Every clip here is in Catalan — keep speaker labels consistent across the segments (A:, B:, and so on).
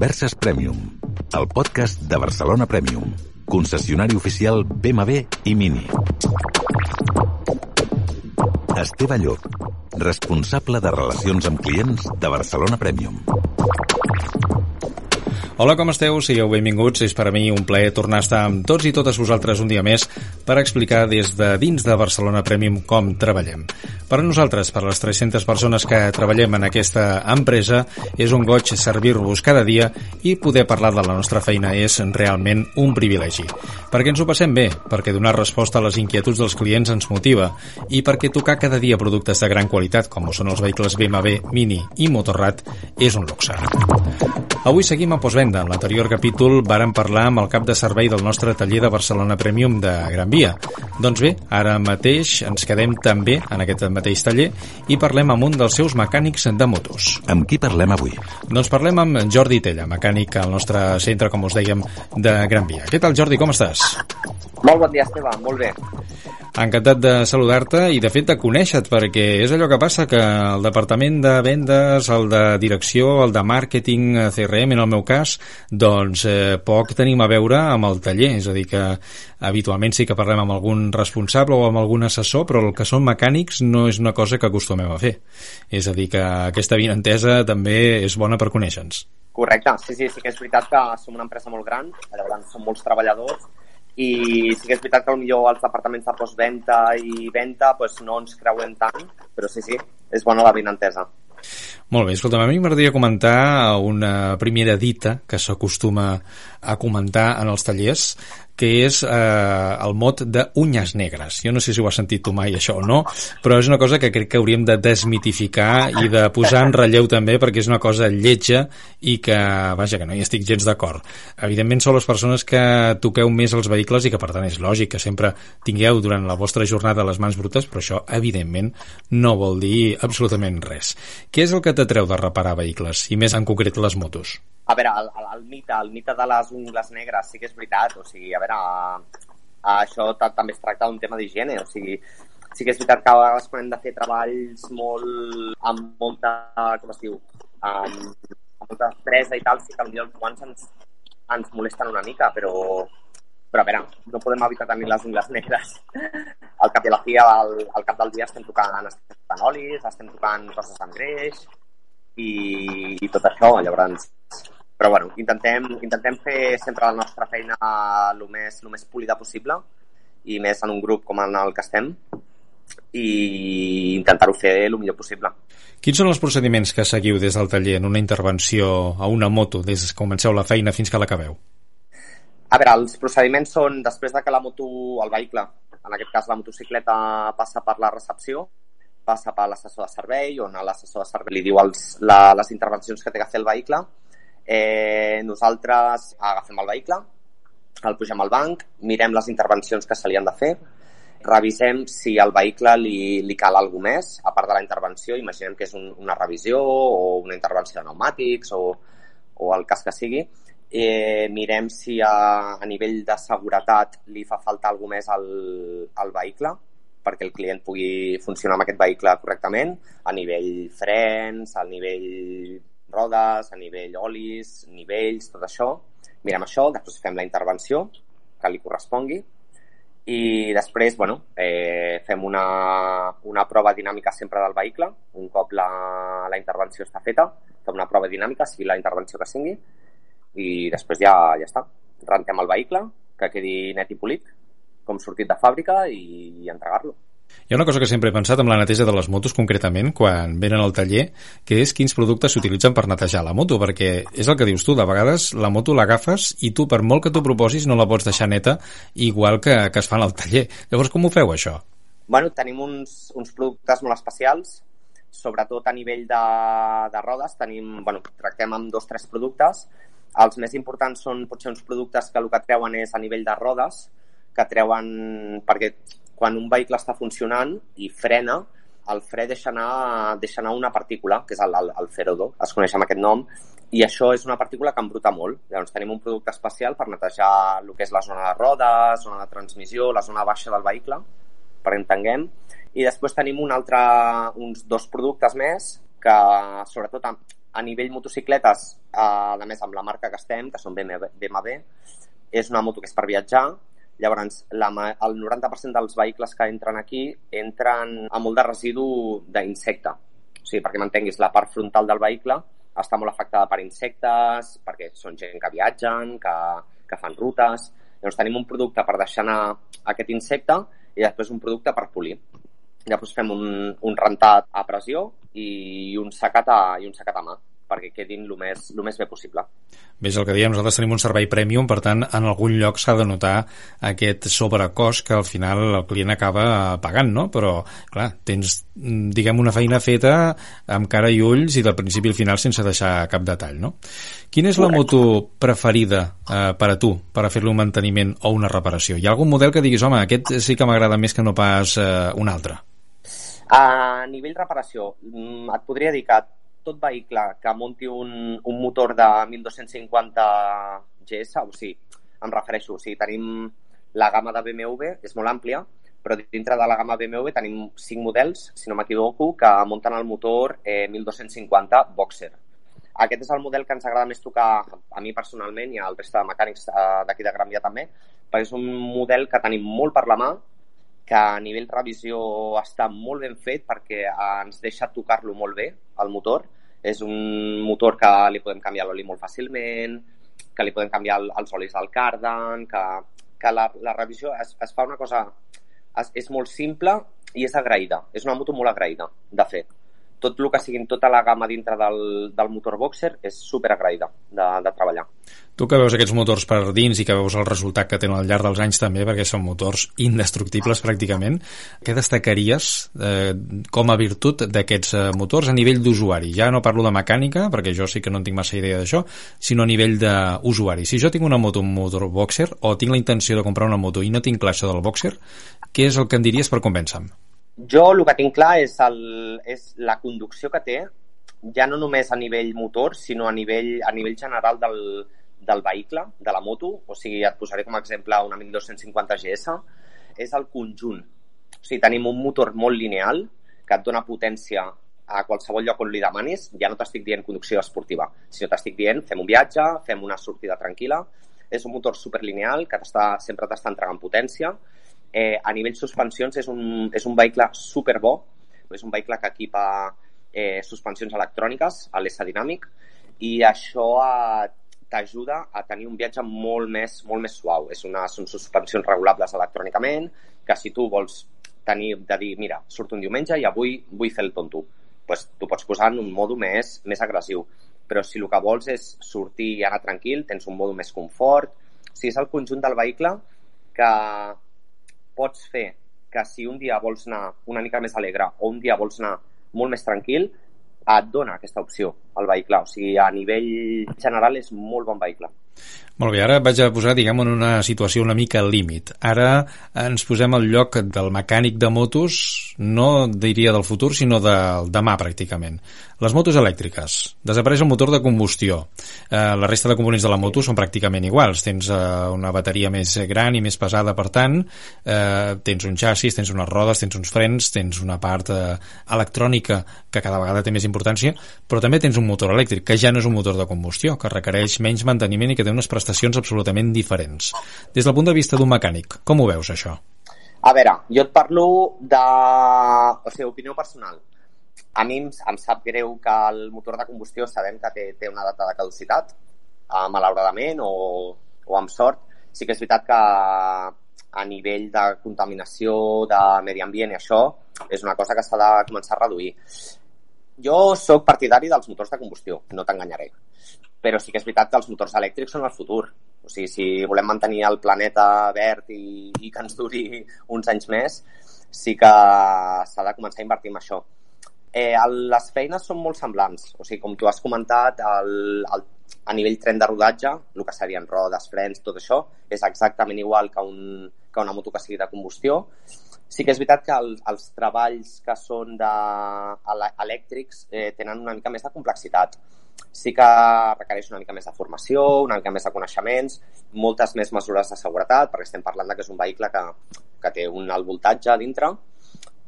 A: Converses Premium, el podcast de Barcelona Premium, concessionari oficial BMW i Mini. Esteve Llop, responsable de relacions amb clients de Barcelona Premium.
B: Hola, com esteu? Sigueu benvinguts. És per a mi un plaer tornar a estar amb tots i totes vosaltres un dia més per explicar des de dins de Barcelona Premium com treballem. Per a nosaltres, per a les 300 persones que treballem en aquesta empresa, és un goig servir-vos cada dia i poder parlar de la nostra feina és realment un privilegi. Perquè ens ho passem bé, perquè donar resposta a les inquietuds dels clients ens motiva i perquè tocar cada dia productes de gran qualitat, com són els vehicles BMW, Mini i Motorrad, és un luxe. Avui seguim a Postvenda. En l'anterior capítol vàrem parlar amb el cap de servei del nostre taller de Barcelona Premium de Gran Via. Doncs bé, ara mateix ens quedem també en aquest mateix taller i parlem amb un dels seus mecànics de motos.
A: Amb qui parlem avui?
B: Doncs parlem amb Jordi Tella, mecànic al nostre centre, com us dèiem, de Gran Via. Què tal, Jordi, com estàs?
C: Molt bon dia, Esteve, molt bé.
B: Encantat de saludar-te i, de fet, de conèixer-te, perquè és allò que passa que el departament de vendes, el de direcció, el de màrqueting, CRM, en el meu cas, doncs eh, poc tenim a veure amb el taller. És a dir, que habitualment sí que parlem amb algun responsable o amb algun assessor, però el que són mecànics no és una cosa que acostumem a fer. És a dir, que aquesta vinentesa també és bona per conèixer-nos.
C: Correcte, sí, sí, sí que és veritat que som una empresa molt gran, llavors som molts treballadors i sí que és veritat que potser els departaments de postventa i venta pues, no ens creuem tant, però sí, sí, és bona la vinentesa.
B: Molt bé, escolta'm, a mi m'agradaria comentar una primera dita que s'acostuma a comentar en els tallers, que és eh, el mot de unyes negres. Jo no sé si ho has sentit tu mai, això o no, però és una cosa que crec que hauríem de desmitificar i de posar en relleu també, perquè és una cosa lletja i que, vaja, que no hi estic gens d'acord. Evidentment són les persones que toqueu més els vehicles i que, per tant, és lògic que sempre tingueu durant la vostra jornada les mans brutes, però això, evidentment, no vol dir absolutament res. Què és el que t'atreu de reparar vehicles, i més en concret les motos?
C: A veure, el, el, el mite, el mite de les ungles negres sí que és veritat, o sigui, a veure, això també es tracta d'un tema d'higiene, o sigui, sí que és veritat que a vegades quan hem de fer treballs molt, amb molta, com es diu, amb, amb molta estresa i tal, sí que potser els guants ens, ens molesten una mica, però, però a veure, no podem evitar tenir les ungles negres. Al cap de la fi, al, al cap del dia estem tocant, estem tocant olis, estem tocant coses amb greix i, i tot això, llavors però bueno, intentem, intentem fer sempre la nostra feina el més, el més polida possible i més en un grup com en el que estem i intentar-ho fer el millor possible.
B: Quins són els procediments que seguiu des del taller en una intervenció a una moto des que comenceu la feina fins que l'acabeu?
C: A veure, els procediments són després de que la moto, el vehicle, en aquest cas la motocicleta, passa per la recepció, passa per l'assessor de servei, on l'assessor de servei li diu els, la, les intervencions que té que fer el vehicle, Eh, nosaltres agafem el vehicle, el pugem al banc, mirem les intervencions que se li han de fer, revisem si al vehicle li, li cal alguna més, a part de la intervenció, imaginem que és un, una revisió o una intervenció de pneumàtics o, o el cas que sigui, eh, mirem si a, a nivell de seguretat li fa falta alguna més al, al vehicle perquè el client pugui funcionar amb aquest vehicle correctament, a nivell frens, a nivell rodes, a nivell olis, nivells, tot això. Mirem això, després fem la intervenció que li correspongui i després bueno, eh, fem una, una prova dinàmica sempre del vehicle. Un cop la, la intervenció està feta, fem una prova dinàmica, sigui la intervenció que sigui, i després ja, ja està. Rentem el vehicle, que quedi net i polit, com sortit de fàbrica, i, i entregar-lo.
B: Hi ha una cosa que sempre he pensat amb la neteja de les motos, concretament, quan venen al taller, que és quins productes s'utilitzen per netejar la moto, perquè és el que dius tu, de vegades la moto l'agafes i tu, per molt que t'ho proposis, no la pots deixar neta, igual que, que es fan al taller. Llavors, com ho feu, això?
C: Bueno, tenim uns, uns productes molt especials, sobretot a nivell de, de rodes, tenim, bueno, tractem amb dos o tres productes. Els més importants són potser uns productes que el que treuen és a nivell de rodes, que treuen, perquè quan un vehicle està funcionant i frena, el fre deixa anar, deixa anar una partícula, que és el, el, el ferodo, es coneix amb aquest nom, i això és una partícula que embruta molt. Llavors tenim un producte especial per netejar el que és la zona de rodes, zona de transmissió, la zona baixa del vehicle, per entenguem. I després tenim un altre, uns dos productes més que sobretot a nivell motocicletes, eh, a més amb la marca que estem, que són BMW, BMW, és una moto que és per viatjar, llavors la, el 90% dels vehicles que entren aquí entren amb molt de residu d'insecte. O sigui, perquè m'entenguis, la part frontal del vehicle està molt afectada per insectes, perquè són gent que viatgen, que, que fan rutes. Llavors tenim un producte per deixar anar aquest insecte i després un producte per polir. Llavors fem un, un rentat a pressió i un secat a, i un secat a mà perquè quedin el més, el més bé possible.
B: Bé, és el que diem, nosaltres tenim un servei premium, per tant, en algun lloc s'ha de notar aquest sobrecost que al final el client acaba pagant, no? Però, clar, tens, diguem, una feina feta amb cara i ulls i del principi al final sense deixar cap detall, no? Quina és la moto preferida eh, per a tu, per a fer-li un manteniment o una reparació? Hi ha algun model que diguis, home, aquest sí que m'agrada més que no pas eh, un altre?
C: A nivell reparació, mm, et podria dir que tot vehicle que munti un, un motor de 1250 GS, o sigui, em refereixo, o sigui, tenim la gamma de BMW, és molt àmplia, però dintre de la gamma BMW tenim cinc models, si no m'equivoco, que munten el motor eh, 1250 Boxer. Aquest és el model que ens agrada més tocar a mi personalment i al resta de mecànics eh, d'aquí de Gran Via també, perquè és un model que tenim molt per la mà, que a nivell revisió està molt ben fet perquè ens deixa tocar-lo molt bé, el motor. És un motor que li podem canviar l'oli molt fàcilment, que li podem canviar els olis del cardan, que, que la, la revisió es, es fa una cosa... Es, és molt simple i és agraïda. És una moto molt agraïda, de fet tot el que siguin tota la gamma dintre del, del motor boxer és super agraïda de, de treballar.
B: Tu que veus aquests motors per dins i que veus el resultat que tenen al llarg dels anys també, perquè són motors indestructibles pràcticament, què destacaries eh, com a virtut d'aquests eh, motors a nivell d'usuari? Ja no parlo de mecànica, perquè jo sí que no en tinc massa idea d'això, sinó a nivell d'usuari. Si jo tinc una moto, un motor boxer, o tinc la intenció de comprar una moto i no tinc això del boxer, què és el que em diries per convèncer-me?
C: Jo el que tinc clar és, el, és la conducció que té, ja no només a nivell motor, sinó a nivell, a nivell general del, del vehicle, de la moto. O sigui, et posaré com a exemple una 1250 GS. És el conjunt. O sigui, tenim un motor molt lineal que et dona potència a qualsevol lloc on li demanis. Ja no t'estic dient conducció esportiva, sinó t'estic dient fem un viatge, fem una sortida tranquil·la. És un motor superlineal que està, sempre t'està entregant potència Eh, a nivell suspensions és un, és un vehicle superbo, és un vehicle que equipa eh, suspensions electròniques a l'ESA dinàmic i això eh, t'ajuda a tenir un viatge molt més, molt més suau. És una, són suspensions regulables electrònicament, que si tu vols tenir de dir, mira, surto un diumenge i avui vull fer el tonto, pues, tu pots posar en un modo més, més agressiu. Però si el que vols és sortir i anar tranquil, tens un modo més confort. Sigui, és el conjunt del vehicle que pots fer que si un dia vols anar una mica més alegre o un dia vols anar molt més tranquil, et dona aquesta opció al vehicle. O sigui, a nivell general és molt bon vehicle.
B: Molt bé, ara vaig a posar, diguem, en una situació una mica límit. Ara ens posem al lloc del mecànic de motos, no diria del futur, sinó del demà, pràcticament. Les motos elèctriques. Desapareix el motor de combustió. Eh, la resta de components de la moto són pràcticament iguals. Tens eh, una bateria més gran i més pesada, per tant, eh, tens un xassis, tens unes rodes, tens uns frens, tens una part eh, electrònica que cada vegada té més importància, però també tens un motor elèctric, que ja no és un motor de combustió, que requereix menys manteniment i que té unes prestacions absolutament diferents. Des del punt de vista d'un mecànic, com ho veus, això?
C: A veure, jo et parlo de... O sigui, opinió personal. A mi em, em sap greu que el motor de combustió sabem que té, té una data de caducitat, eh, malauradament o, o amb sort. Sí que és veritat que a nivell de contaminació, de medi ambient i això, és una cosa que s'ha de començar a reduir. Jo sóc partidari dels motors de combustió, no t'enganyaré però sí que és veritat que els motors elèctrics són el futur. O sigui, si volem mantenir el planeta verd i, i que ens duri uns anys més, sí que s'ha de començar a invertir en això. Eh, el, les feines són molt semblants. O sigui, com tu has comentat, el, el, a nivell tren de rodatge, el que serien rodes, frens, tot això, és exactament igual que, un, que una moto que sigui de combustió. Sí que és veritat que el, els treballs que són de, elèctrics eh, tenen una mica més de complexitat sí que requereix una mica més de formació, una mica més de coneixements, moltes més mesures de seguretat, perquè estem parlant de que és un vehicle que, que té un alt voltatge a dintre,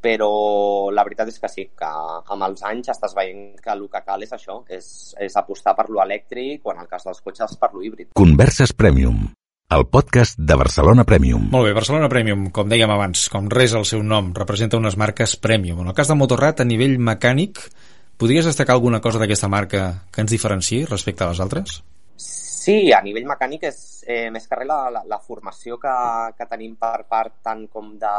C: però la veritat és que sí, que amb els anys estàs veient que el que cal és això, és, és apostar per lo elèctric o en el cas dels cotxes per lo híbrid.
A: Converses Premium, el podcast de Barcelona Premium.
B: Molt bé, Barcelona Premium, com dèiem abans, com res el seu nom, representa unes marques Premium. En el cas de Motorrad, a nivell mecànic, podries destacar alguna cosa d'aquesta marca que ens diferenciï respecte a les altres?
C: Sí, a nivell mecànic és eh, més que res la, la, la formació que, que tenim per part tant com de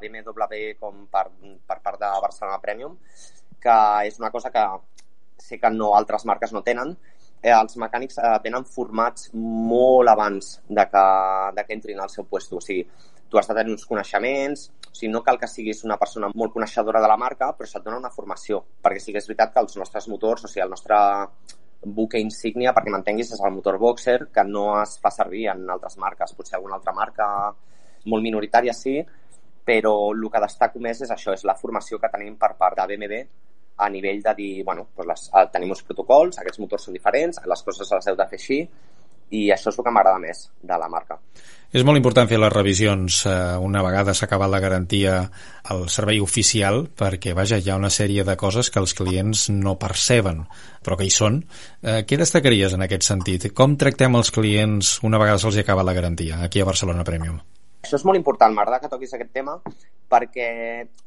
C: BMW com per, per part de Barcelona Premium, que és una cosa que sé que no altres marques no tenen. Eh, els mecànics eh, venen formats molt abans de que, de que entrin al seu lloc. O sigui, tu has de tenir uns coneixements, o sigui, no cal que siguis una persona molt coneixedora de la marca, però se't dona una formació, perquè sí que és veritat que els nostres motors, o sigui, el nostre buque insígnia, perquè m'entenguis, és el motor Boxer, que no es fa servir en altres marques. Potser alguna altra marca molt minoritària sí, però el que destaco més és això, és la formació que tenim per part de BMW a nivell de dir, bueno, doncs les, eh, tenim uns protocols, aquests motors són diferents, les coses les heu de fer així, i això és el que m'agrada més de la marca.
B: És molt important fer les revisions eh, una vegada s'ha acabat la garantia al servei oficial perquè, vaja, hi ha una sèrie de coses que els clients no perceben, però que hi són. Eh, què destacaries en aquest sentit? Com tractem els clients una vegada se'ls acaba la garantia aquí a Barcelona Premium?
C: Això és molt important, m'agrada que toquis aquest tema perquè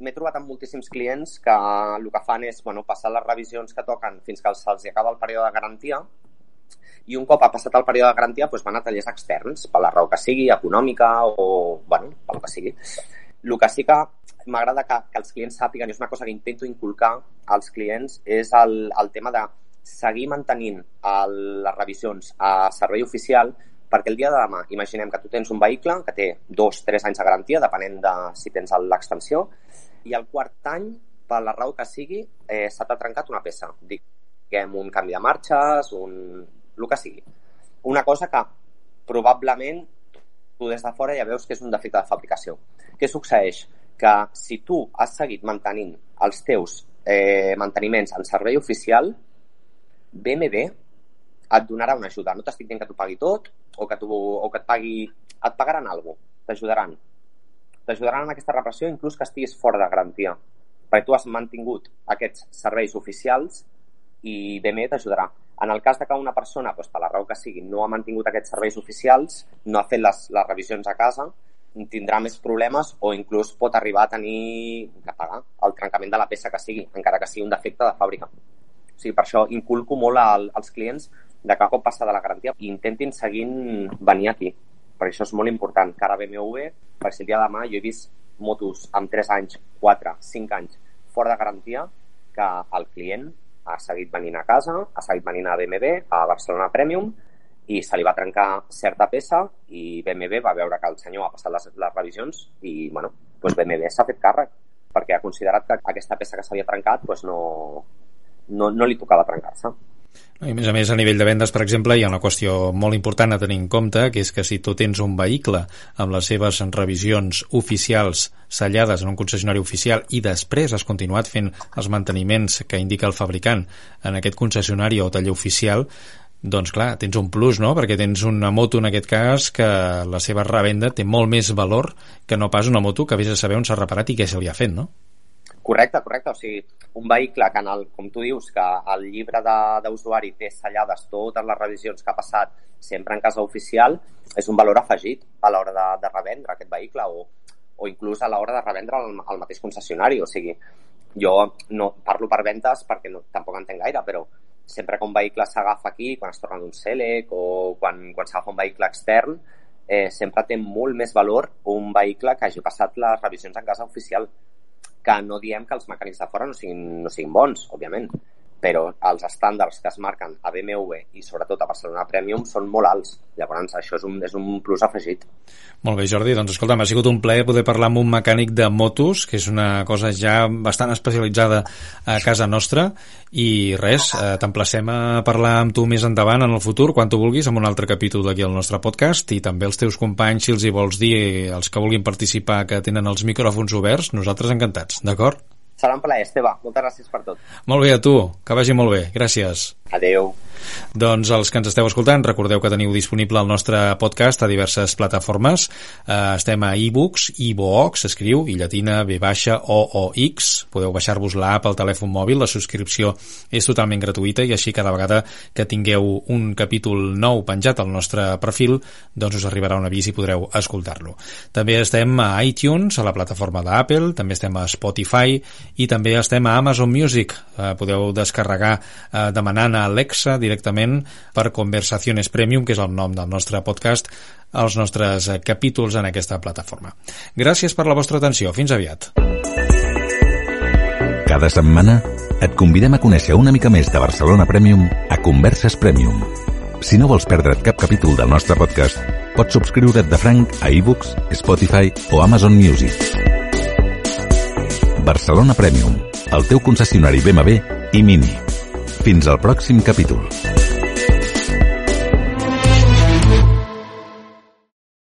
C: m'he trobat amb moltíssims clients que el que fan és bueno, passar les revisions que toquen fins que se'ls acaba el període de garantia i un cop ha passat el període de garantia doncs van a tallers externs, per la raó que sigui, econòmica o, bueno, pel que sigui. El que sí que m'agrada que, que els clients sàpiguen, i és una cosa que intento inculcar als clients, és el, el tema de seguir mantenint el, les revisions a servei oficial perquè el dia de demà, imaginem que tu tens un vehicle que té dos, tres anys de garantia, depenent de si tens l'extensió, i el quart any, per la raó que sigui, eh, s'ha trencat una peça. Diguem, un canvi de marxes, un, el que sigui. Una cosa que probablement tu des de fora ja veus que és un defecte de fabricació. Què succeeix? Que si tu has seguit mantenint els teus eh, manteniments en servei oficial, BMW et donarà una ajuda. No t'estic dient que t'ho pagui tot o que, tu, o que et pagui... Et pagaran alguna t'ajudaran. T'ajudaran en aquesta reparació inclús que estiguis fora de garantia. Perquè tu has mantingut aquests serveis oficials i BMW t'ajudarà. En el cas de que una persona, doncs, per la raó que sigui, no ha mantingut aquests serveis oficials, no ha fet les, les revisions a casa, tindrà més problemes o inclús pot arribar a tenir que pagar el trencament de la peça que sigui, encara que sigui un defecte de fàbrica. O sigui, per això inculco molt al, als clients de que cop passa de la garantia i intentin seguint venir aquí. Per això és molt important. Cara BMW, per si el dia de demà jo he vist motos amb 3 anys, 4, 5 anys fora de garantia que el client ha seguit venint a casa, ha seguit venint a BMW, a Barcelona Premium, i se li va trencar certa peça i BMW va veure que el senyor ha passat les, les revisions i bueno, doncs BMW s'ha fet càrrec perquè ha considerat que aquesta peça que s'havia trencat doncs no, no, no li tocava trencar-se.
B: A més a més, a nivell de vendes, per exemple, hi ha una qüestió molt important a tenir en compte, que és que si tu tens un vehicle amb les seves revisions oficials sellades en un concessionari oficial i després has continuat fent els manteniments que indica el fabricant en aquest concessionari o taller oficial, doncs clar, tens un plus, no? Perquè tens una moto, en aquest cas, que la seva revenda té molt més valor que no pas una moto que vés a saber on s'ha reparat i què se li ha fet, no?
C: Correcte, correcte. O sigui, un vehicle que, en el, com tu dius, que el llibre d'usuari té sellades totes les revisions que ha passat sempre en casa oficial, és un valor afegit a l'hora de, de revendre aquest vehicle o, o inclús a l'hora de revendre el, el mateix concessionari. O sigui, jo no parlo per ventes perquè no, tampoc entenc gaire, però sempre que un vehicle s'agafa aquí, quan es torna d'un Selec o quan, quan s'agafa un vehicle extern, eh, sempre té molt més valor un vehicle que hagi passat les revisions en casa oficial que no diem que els mecànics de fora no siguin, no siguin bons, òbviament, però els estàndards que es marquen a BMW i sobretot a Barcelona Premium són molt alts. Llavors, això és un, és un plus afegit.
B: Molt bé, Jordi. Doncs escolta, m'ha sigut un plaer poder parlar amb un mecànic de motos, que és una cosa ja bastant especialitzada a casa nostra, i res, eh, t'emplacem a parlar amb tu més endavant en el futur, quan tu vulguis, amb un altre capítol d'aquí al nostre podcast, i també els teus companys, si els hi vols dir, els que vulguin participar, que tenen els micròfons oberts, nosaltres encantats, d'acord?
C: Serà un plaer, Esteve. Moltes gràcies per tot.
B: Molt bé, a tu. Que vagi molt bé. Gràcies.
C: Adeu.
B: Doncs els que ens esteu escoltant, recordeu que teniu disponible el nostre podcast a diverses plataformes. Eh, estem a ebooks, iVoox, s'escriu, i llatina, B baixa, O, O, X. Podeu baixar-vos l'app al telèfon mòbil, la subscripció és totalment gratuïta i així cada vegada que tingueu un capítol nou penjat al nostre perfil, doncs us arribarà un avís i podreu escoltar-lo. També estem a iTunes, a la plataforma d'Apple, també estem a Spotify i també estem a Amazon Music. Eh, podeu descarregar eh, demanant a Alexa directament per Conversaciones Premium, que és el nom del nostre podcast, els nostres eh, capítols en aquesta plataforma. Gràcies per la vostra atenció. Fins aviat.
A: Cada setmana et convidem a conèixer una mica més de Barcelona Premium a Converses Premium. Si no vols perdre't cap capítol del nostre podcast, pots subscriure't de franc a ebooks, Spotify o Amazon Music. Barcelona Premium, el teu concessionari BMW i Mini. Fins al pròxim capítol.